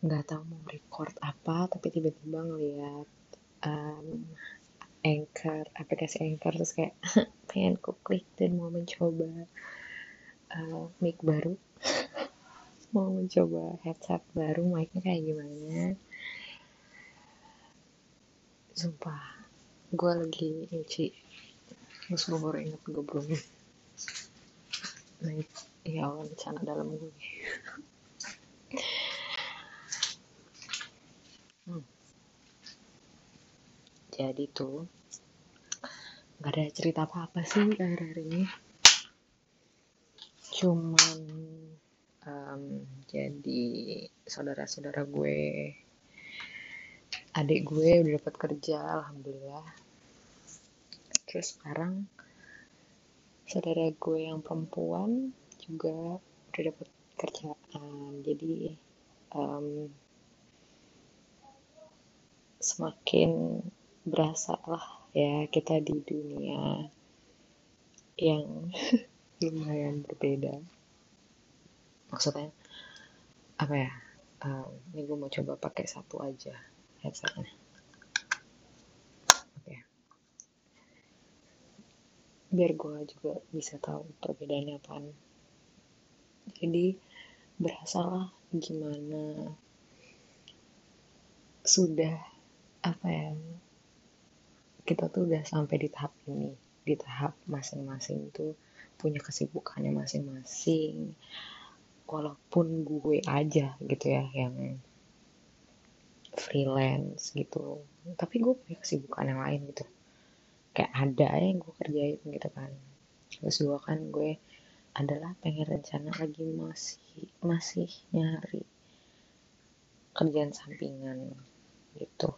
nggak tahu mau record apa tapi tiba-tiba ngeliat um, anchor aplikasi anchor terus kayak pengen ku klik dan mau mencoba uh, mic baru. Mau mencoba headset baru mic-nya kayak gimana? Sumpah gue lagi nyuci. Terus gue baru inget gue belum naik ya Allah bencana dalam gue Jadi tuh nggak ada cerita apa-apa sih akhir-akhir ini. Cuman um, jadi saudara-saudara gue, adik gue udah dapat kerja, alhamdulillah. Terus sekarang saudara gue yang perempuan juga udah dapat kerjaan. Jadi um, semakin berasa lah ya kita di dunia yang lumayan berbeda. Maksudnya apa ya? Um, ini gue mau coba pakai satu aja headsetnya. Oke. Biar gue juga bisa tahu perbedaannya apa jadi berasalah gimana sudah apa ya kita tuh udah sampai di tahap ini di tahap masing-masing tuh punya kesibukannya masing-masing. Walaupun gue aja gitu ya yang freelance gitu tapi gue punya kesibukan yang lain gitu. Kayak ada yang gue kerjain gitu kan. Terus juga kan gue adalah pengen rencana lagi masih masih nyari kerjaan sampingan gitu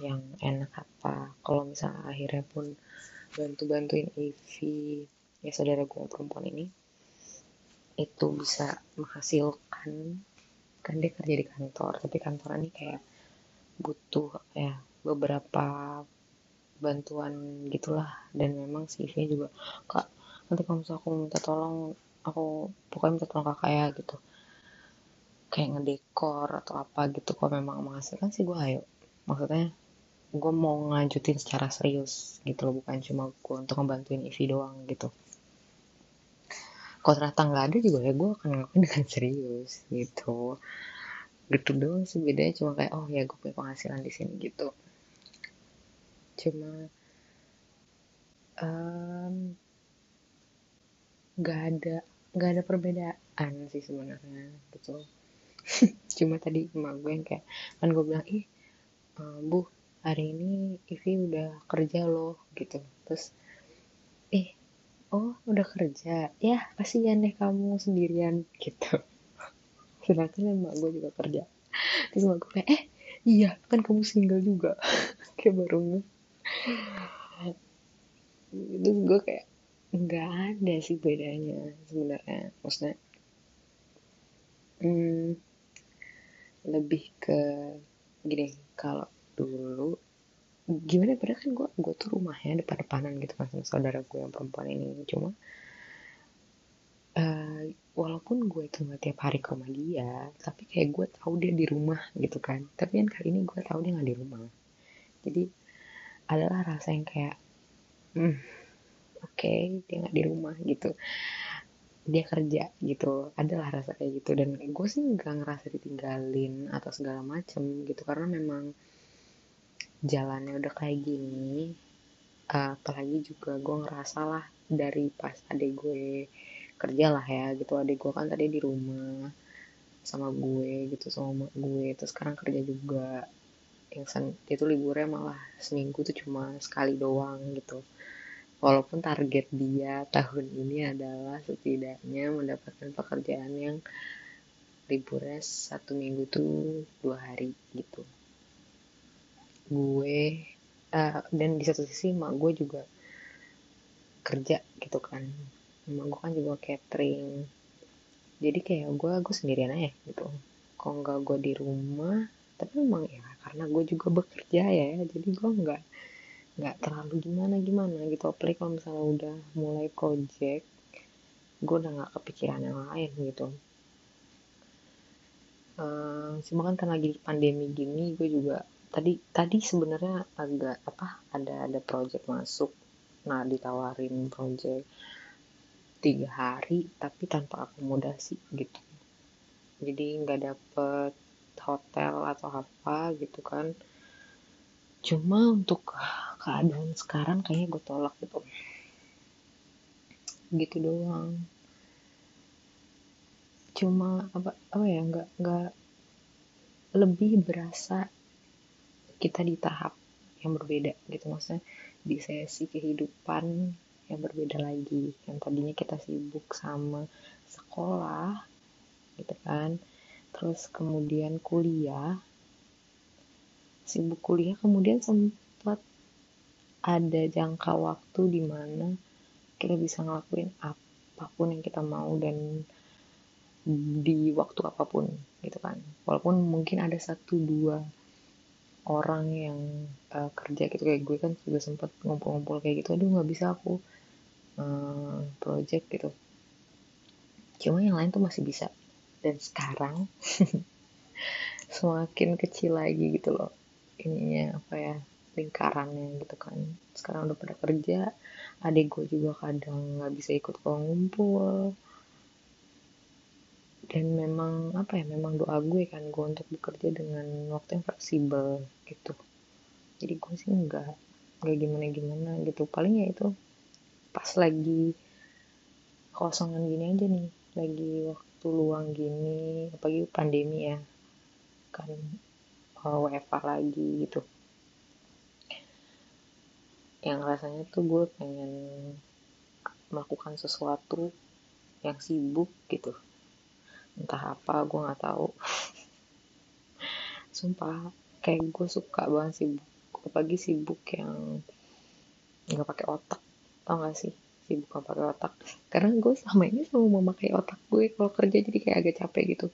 yang enak apa. Kalau misalnya akhirnya pun bantu bantuin Evi ya saudara gue perempuan ini itu bisa menghasilkan kan dia kerja di kantor tapi kantor ini kayak butuh ya beberapa bantuan gitulah. Dan memang si Evi juga kak nanti kalau misalnya aku minta tolong aku pokoknya minta tolong kakak ya gitu. Kayak ngedekor atau apa gitu kalau memang menghasilkan sih gue ayo. Maksudnya gue mau ngajutin secara serius gitu loh bukan cuma gue untuk ngebantuin Ivy doang gitu. Kalau ternyata nggak ada juga ya gue akan ngelakuin dengan serius gitu. Gitu doang sih bedanya cuma kayak oh ya gue punya penghasilan di sini gitu. Cuma nggak um, ada nggak ada perbedaan sih sebenarnya gitu. Cuma tadi emak gue yang kayak kan gue bilang ih uh, bu hari ini Ivi udah kerja loh gitu. Terus eh oh udah kerja? Ya kasihan deh kamu sendirian gitu. Sedangkan emak gue juga kerja. Terus emak gue kayak eh iya kan kamu single juga. Kayak baru terus gue kayak nggak ada sih bedanya sebenarnya. Maksudnya hmm, lebih ke gini kalau dulu gimana padahal kan gue gue tuh rumahnya depan-depanan gitu kan sama saudara gue yang perempuan ini. Cuma uh, walaupun gue itu nggak tiap hari ke rumah dia tapi kayak gue tahu dia di rumah gitu kan. Tapi kan kali ini gue tahu dia nggak di rumah. Jadi adalah rasa yang kayak hmm, oke okay, dia nggak di rumah gitu. Dia kerja gitu adalah rasa kayak gitu. Dan gue sih nggak ngerasa ditinggalin atau segala macem gitu karena memang jalannya udah kayak gini uh, apalagi juga gue ngerasa lah dari pas adek gue kerja lah ya gitu. Adek gue kan tadi di rumah sama gue gitu sama gue. Terus sekarang kerja juga. Yang sen itu liburnya malah seminggu tuh cuma sekali doang gitu. Walaupun target dia tahun ini adalah setidaknya mendapatkan pekerjaan yang liburnya satu minggu tuh dua hari gitu gue uh, dan di satu sisi mak gue juga kerja gitu kan. Mak gue kan juga catering. Jadi kayak gue gue sendirian aja gitu. Kok nggak gue di rumah tapi memang ya karena gue juga bekerja ya jadi gue nggak nggak terlalu gimana gimana gitu. Apalagi kalau misalnya udah mulai project gue udah nggak kepikiran yang lain gitu. Uh, cuma kan karena lagi pandemi gini gue juga tadi tadi sebenarnya agak apa ada ada project masuk. Nah ditawarin project tiga hari tapi tanpa akomodasi gitu. Jadi nggak dapet hotel atau apa gitu kan. Cuma untuk keadaan sekarang kayaknya gue tolak gitu. Gitu doang. Cuma apa apa ya nggak nggak lebih berasa kita di tahap yang berbeda gitu. Maksudnya di sesi kehidupan yang berbeda lagi. Yang tadinya kita sibuk sama sekolah gitu kan. Terus kemudian kuliah. Sibuk kuliah kemudian sempat ada jangka waktu di mana kita bisa ngelakuin apa pun yang kita mau dan di waktu apa pun gitu kan. Walaupun mungkin ada satu dua orang yang uh, kerja gitu kayak gue kan juga sempat ngumpul-ngumpul kayak gitu aduh nggak bisa aku uh, project gitu. Cuma yang lain tuh masih bisa. Dan sekarang semakin kecil lagi gitu loh ininya apa ya lingkarannya gitu kan. Sekarang udah pada kerja adik gue juga kadang nggak bisa ikut kalau ngumpul dan memang apa ya memang doa gue kan gue untuk bekerja dengan waktu yang fleksibel gitu. Jadi gue sih nggak nggak gimana gimana gitu. Paling ya itu pas lagi kosongan gini aja nih lagi waktu luang gini apalagi pandemi ya kan uh, WFH lagi gitu. Yang rasanya tuh gue pengen melakukan sesuatu yang sibuk gitu entah apa gue nggak tahu. Sumpah kayak gue suka banget sibuk. Apalagi sibuk yang nggak pakai otak. Tau gak sih? Sibuk nggak pakai otak. Karena gue selama ini selalu memakai otak gue. Kalau kerja jadi kayak agak capek gitu.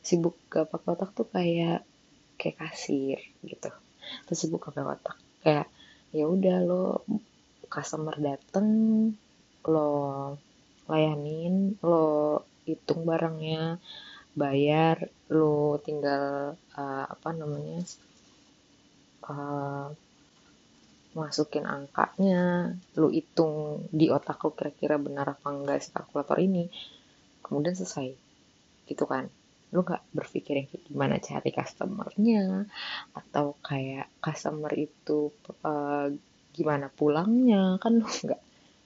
Sibuk gak pakai otak tuh kayak kayak kasir gitu. Terus sibuk pakai otak. Kayak ya udah lo customer dateng lo layanin lo hitung barangnya bayar lu tinggal uh, apa namanya uh, masukin angkanya lu hitung di otak lu kira-kira benar apa enggak si kalkulator ini kemudian selesai. Gitu kan. Lu nggak berpikir yang gimana cari customernya atau kayak customer itu uh, gimana pulangnya kan lu nggak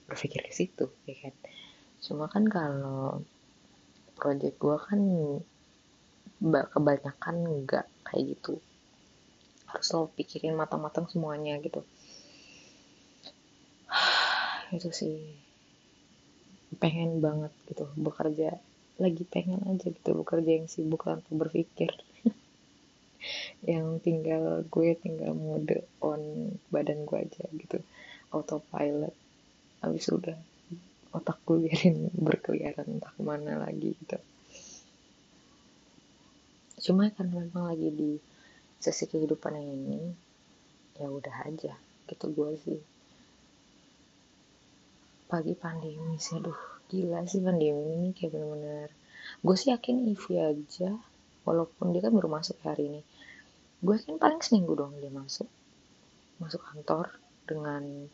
berpikir ke situ ya kan. Cuma kan kalau project gue kan kebanyakan enggak kayak gitu. Harus lo pikirin matang-matang semuanya gitu. Itu sih. Pengen banget gitu bekerja. Lagi pengen aja gitu bekerja yang sibuk tanpa berpikir. Yang tinggal gue tinggal mode on badan gue aja gitu. Autopilot. Habis udah otak gue biarin berkeliaran entah ke mana lagi gitu. Cuma karena memang lagi di sesi kehidupan yang ini ya udah aja gitu gue sih. Pagi pandemi sih aduh gila sih pandemi ini kayak bener-bener. Gue sih yakin Ivi aja walaupun dia kan baru masuk hari ini. Gue yakin paling seminggu dong dia masuk. Masuk kantor dengan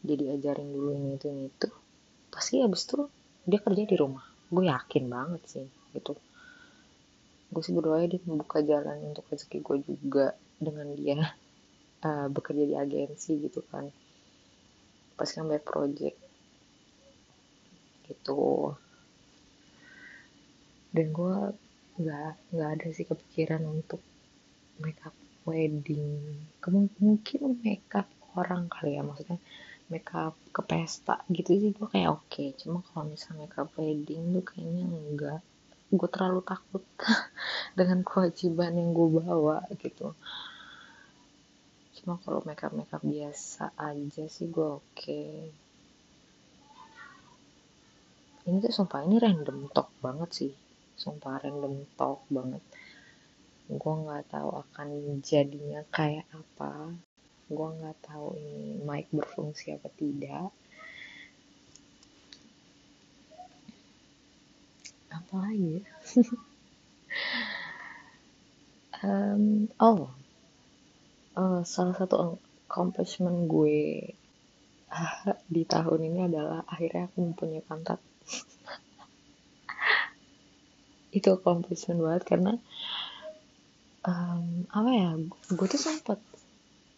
dia diajarin dulu ini itu ini itu pasti abis itu dia kerja di rumah. Gue yakin banget sih gitu. Gue sih berdoa dia membuka jalan untuk rezeki gue juga dengan dia uh, bekerja di agensi gitu kan. Pasti kan banyak project gitu. Dan gue nggak nggak ada sih kepikiran untuk makeup wedding. Mungkin makeup orang kali ya maksudnya makeup ke pesta gitu sih gue kayak oke. Okay. cuma kalau misalnya makeup wedding tuh kayaknya enggak. Gue terlalu takut dengan kewajiban yang gue bawa gitu. Cuma kalau makeup makeup biasa aja sih gue oke. Okay. ini tuh sumpah ini random talk banget sih. Sumpah random talk banget. Gue nggak tahu akan jadinya kayak apa gue nggak tahu ini mic berfungsi apa tidak. Apa lagi um, oh uh, salah satu accomplishment gue di tahun ini adalah akhirnya aku mempunyai pantat itu accomplishment banget karena um, apa ya gue tuh sempet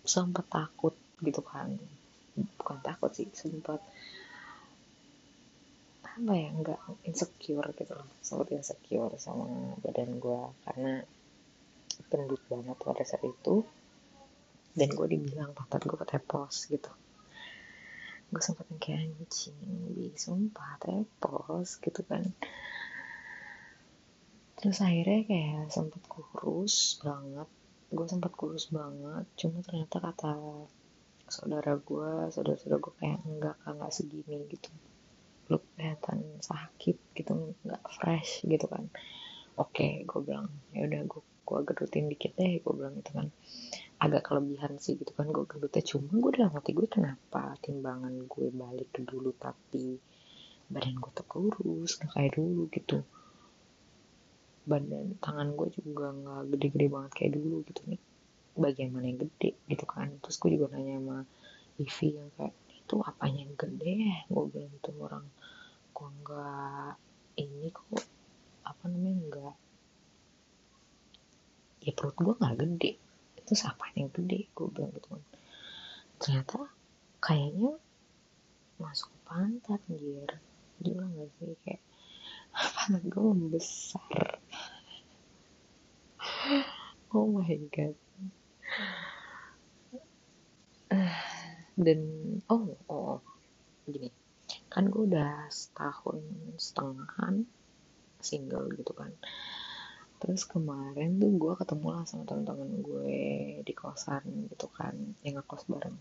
sempet takut gitu kan. Bukan takut sih sempet apa ya nggak insecure gitu loh. Sempet insecure sama badan gue karena gendut banget pada saat itu. Dan gue dibilang pantat gue tepos gitu. Gue sempet kayak anjing sumpah tepos gitu kan. Terus akhirnya kayak sempet kurus banget gue sempet kurus banget cuma ternyata kata saudara gue saudara-saudara gue kayak enggak enggak segini gitu. Lu kelihatan sakit gitu nggak fresh gitu kan. Oke okay, gue bilang ya udah gue gue gedutin dikit deh gue bilang gitu kan. Agak kelebihan sih gitu kan gue gendutnya cuma gue dalam hati gue kenapa timbangan gue balik ke dulu tapi badan gue tuh kurus kayak dulu gitu badan tangan gue juga nggak gede-gede banget kayak dulu gitu nih. Bagian mana yang gede gitu kan. Terus gue juga nanya sama Ivi yang kayak itu apanya yang gede? Gue bilang tuh orang gue nggak ini kok apa namanya nggak ya perut gue nggak gede. Itu apa yang gede? Gue bilang gitu kan. Ternyata kayaknya masuk pantat anjir. Gila gak sih? Kayak pantat gue membesar oh my god. Dan oh oh gini. Kan gue udah setahun setengahan single gitu kan. Terus kemarin tuh gue ketemu lah sama teman-teman gue di kosan gitu kan yang ngekos bareng.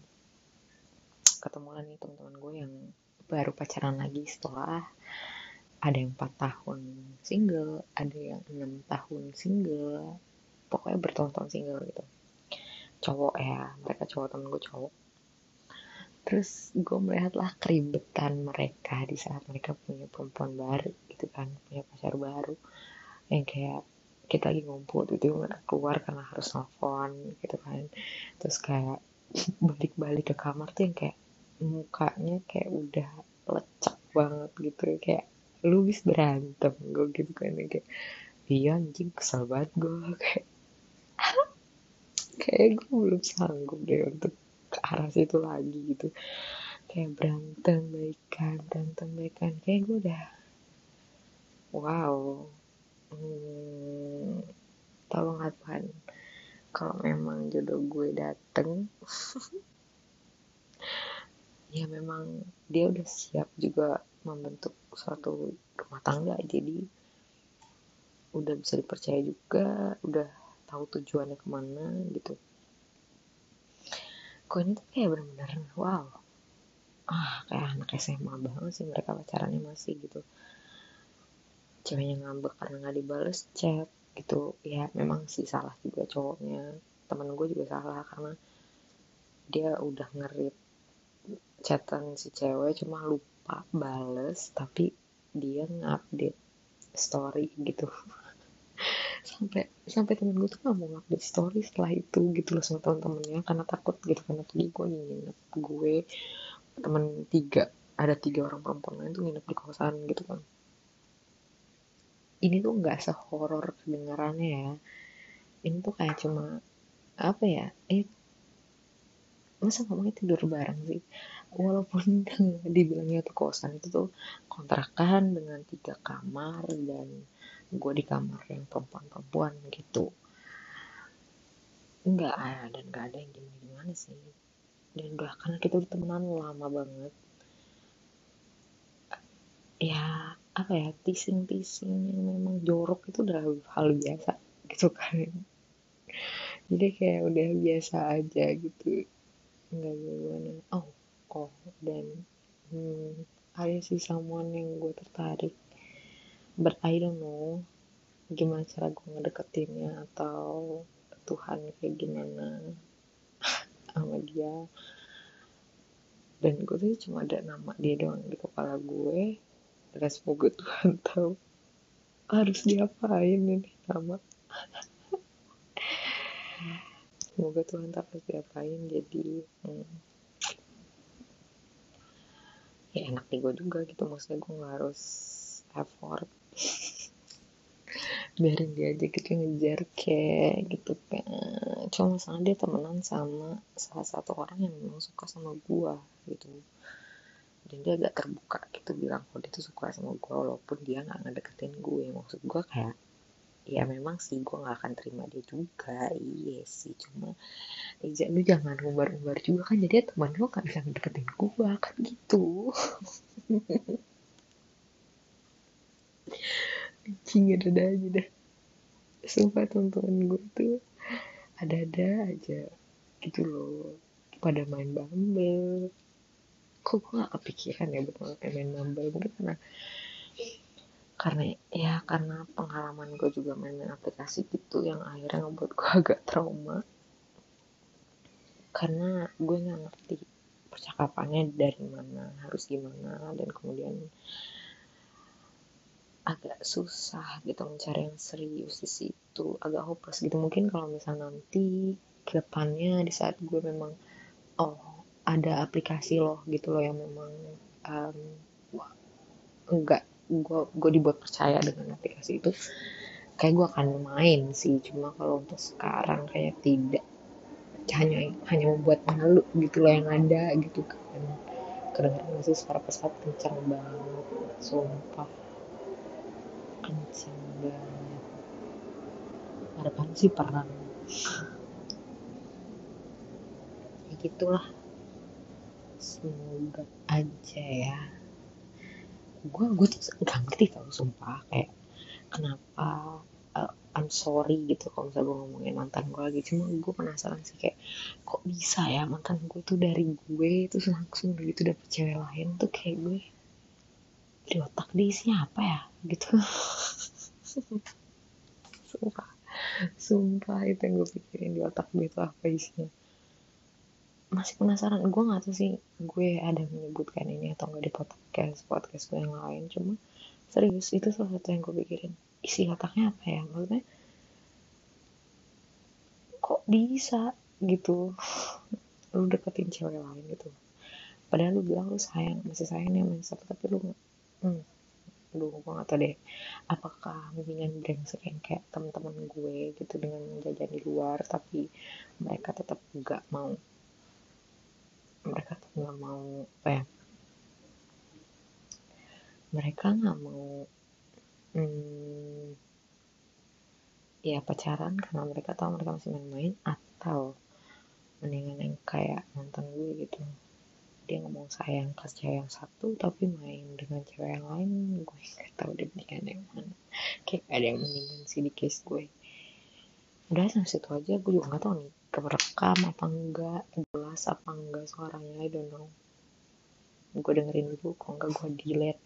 Ketemu lah nih teman-teman gue yang baru pacaran lagi setelah ada yang 4 tahun single ada yang enam tahun single pokoknya bertahun-tahun single gitu. Cowok ya mereka cowok temen gue cowok. Terus gue melihatlah keribetan mereka di saat mereka punya perempuan baru gitu kan punya pacar baru. Yang kayak kita lagi ngumpul itu mereka keluar karena harus nelfon gitu kan. Terus kayak balik-balik ke kamar tuh yang kayak mukanya kayak udah lecak banget gitu. Kayak lu bis berantem? Gue gitu kan kayak iya anjing kesel banget gue kayak kayak gue belum sanggup deh untuk ke arah situ lagi gitu. Kayak berantem baikan berantem baikan. Kayak gue udah wow. Hmm, tolong Tuhan. Kalau memang jodoh gue dateng ya memang dia udah siap juga membentuk suatu rumah tangga. Jadi udah bisa dipercaya juga udah tahu tujuannya ke mana gitu. Kok ini tuh kayak bener-bener wow. Ah kayak anak SMA banget sih mereka pacarannya masih gitu. Ceweknya ngambek karena nggak dibales chat gitu. Ya memang sih salah juga cowoknya. Temen gue juga salah karena dia udah ngerit chatan si cewek cuma lupa bales tapi dia ngupdate story gitu sampai sampai temen gue tuh gak mau ngupdate story setelah itu gitu loh sama temen-temennya. Karena takut gitu karena tadi gue nginep gue temen tiga ada tiga orang perempuan lain tuh nginep di kosan gitu kan. Ini tuh nggak sehoror kedengarannya ya. Ini tuh kayak cuma apa ya eh masa ngomongnya tidur bareng sih? Walaupun dibilangnya tuh kosan itu tuh kontrakan dengan tiga kamar dan gue di kamar yang perempuan-perempuan gitu. Nggak ada dan nggak ada yang gimana gimana sih. Dan udah karena kita udah temenan lama banget. Ya apa ya tising tising yang memang jorok itu udah hal biasa gitu kan. Jadi kayak udah biasa aja gitu. Nggak gimana. Oh oh dan hmm, ada sih someone yang gue tertarik but I don't know. Gimana cara gue ngedeketinnya atau Tuhan kayak gimana sama dia. Dan gue tuh cuma ada nama dia doang di kepala gue. Dan semoga Tuhan tahu. Harus diapain ini nama? Semoga Tuhan tak pasti apain jadi hmm, ya enak di gue juga gitu. Maksudnya gue nggak harus effort biarin dia aja gitu ngejar kayak gitu kan cuma masalah dia temenan sama salah satu orang yang memang suka sama gue gitu. Dan dia agak terbuka gitu bilang kalau dia tuh suka sama gue walaupun dia nggak ngedeketin gue maksud gue kayak ya memang sih gue nggak akan terima dia juga. Iya sih cuma ya, lu jangan umbar-umbar juga kan. Jadi teman lu gak bisa ngedeketin gue kan gitu anjing ada aja dah. Sumpah teman-teman gue tuh ada-ada aja. Gitu loh. Pada main Bumble. Kok gue gak kepikiran ya kayak main Bumble? Mungkin karena karena ya karena pengalaman gue juga main-main aplikasi gitu yang akhirnya ngebuat gue agak trauma. Karena gue nggak ngerti percakapannya dari mana harus gimana dan kemudian agak susah gitu mencari yang serius di situ agak hopeless gitu. Mungkin kalau misal nanti ke depannya di saat gue memang oh ada aplikasi loh gitu loh yang memang um, enggak gue gue dibuat percaya dengan aplikasi itu kayak gue akan main sih. Cuma kalau untuk sekarang kayak tidak. Hanya hanya membuat malu gitu loh yang ada gitu kan. Kedengeran masih suara pesawat kencang banget sumpah kencang banget. Harapan sih perang ya gitulah. Semoga aja ya. Gue gue tuh gak ngerti tau sumpah. Kayak kenapa uh, I'm sorry gitu kalau misalnya gue ngomongin mantan gue lagi. Cuma gue penasaran sih kayak kok bisa ya mantan gue tuh dari gue terus langsung gitu dapet cewek lain tuh kayak gue di otak dia isinya apa ya? Gitu. Sumpah. Sumpah itu yang gue pikirin di otak gue itu apa isinya. Masih penasaran. Gue gak tahu sih gue ada menyebutkan ini atau enggak di podcast podcast gue yang lain. Cuma serius itu salah satu yang gue pikirin. Isi otaknya apa ya? Maksudnya kok bisa gitu? Lu deketin cewek lain gitu. Padahal lu bilang lu sayang masih sayang nih satu tapi lu hmm, lu gue gak tau deh. Apakah mendingan brengsek yang kayak teman-teman gue gitu dengan jajan di luar tapi mereka tetap gak mau. Mereka tuh nggak mau apa ya? Mereka nggak mau hmm, ya pacaran karena mereka tahu mereka masih main-main atau mendingan yang kayak mantan gue gitu dia ngomong sayang ke cewek yang satu tapi main dengan cewek yang lain gue nggak tahu deh mendingan yang mana. Kayak ada yang mendingan sih di case gue. Udah sampai situ aja. Gue juga nggak tahu nih kerekam apa enggak jelas apa enggak suaranya I don't know. Gue dengerin dulu kok enggak gue delete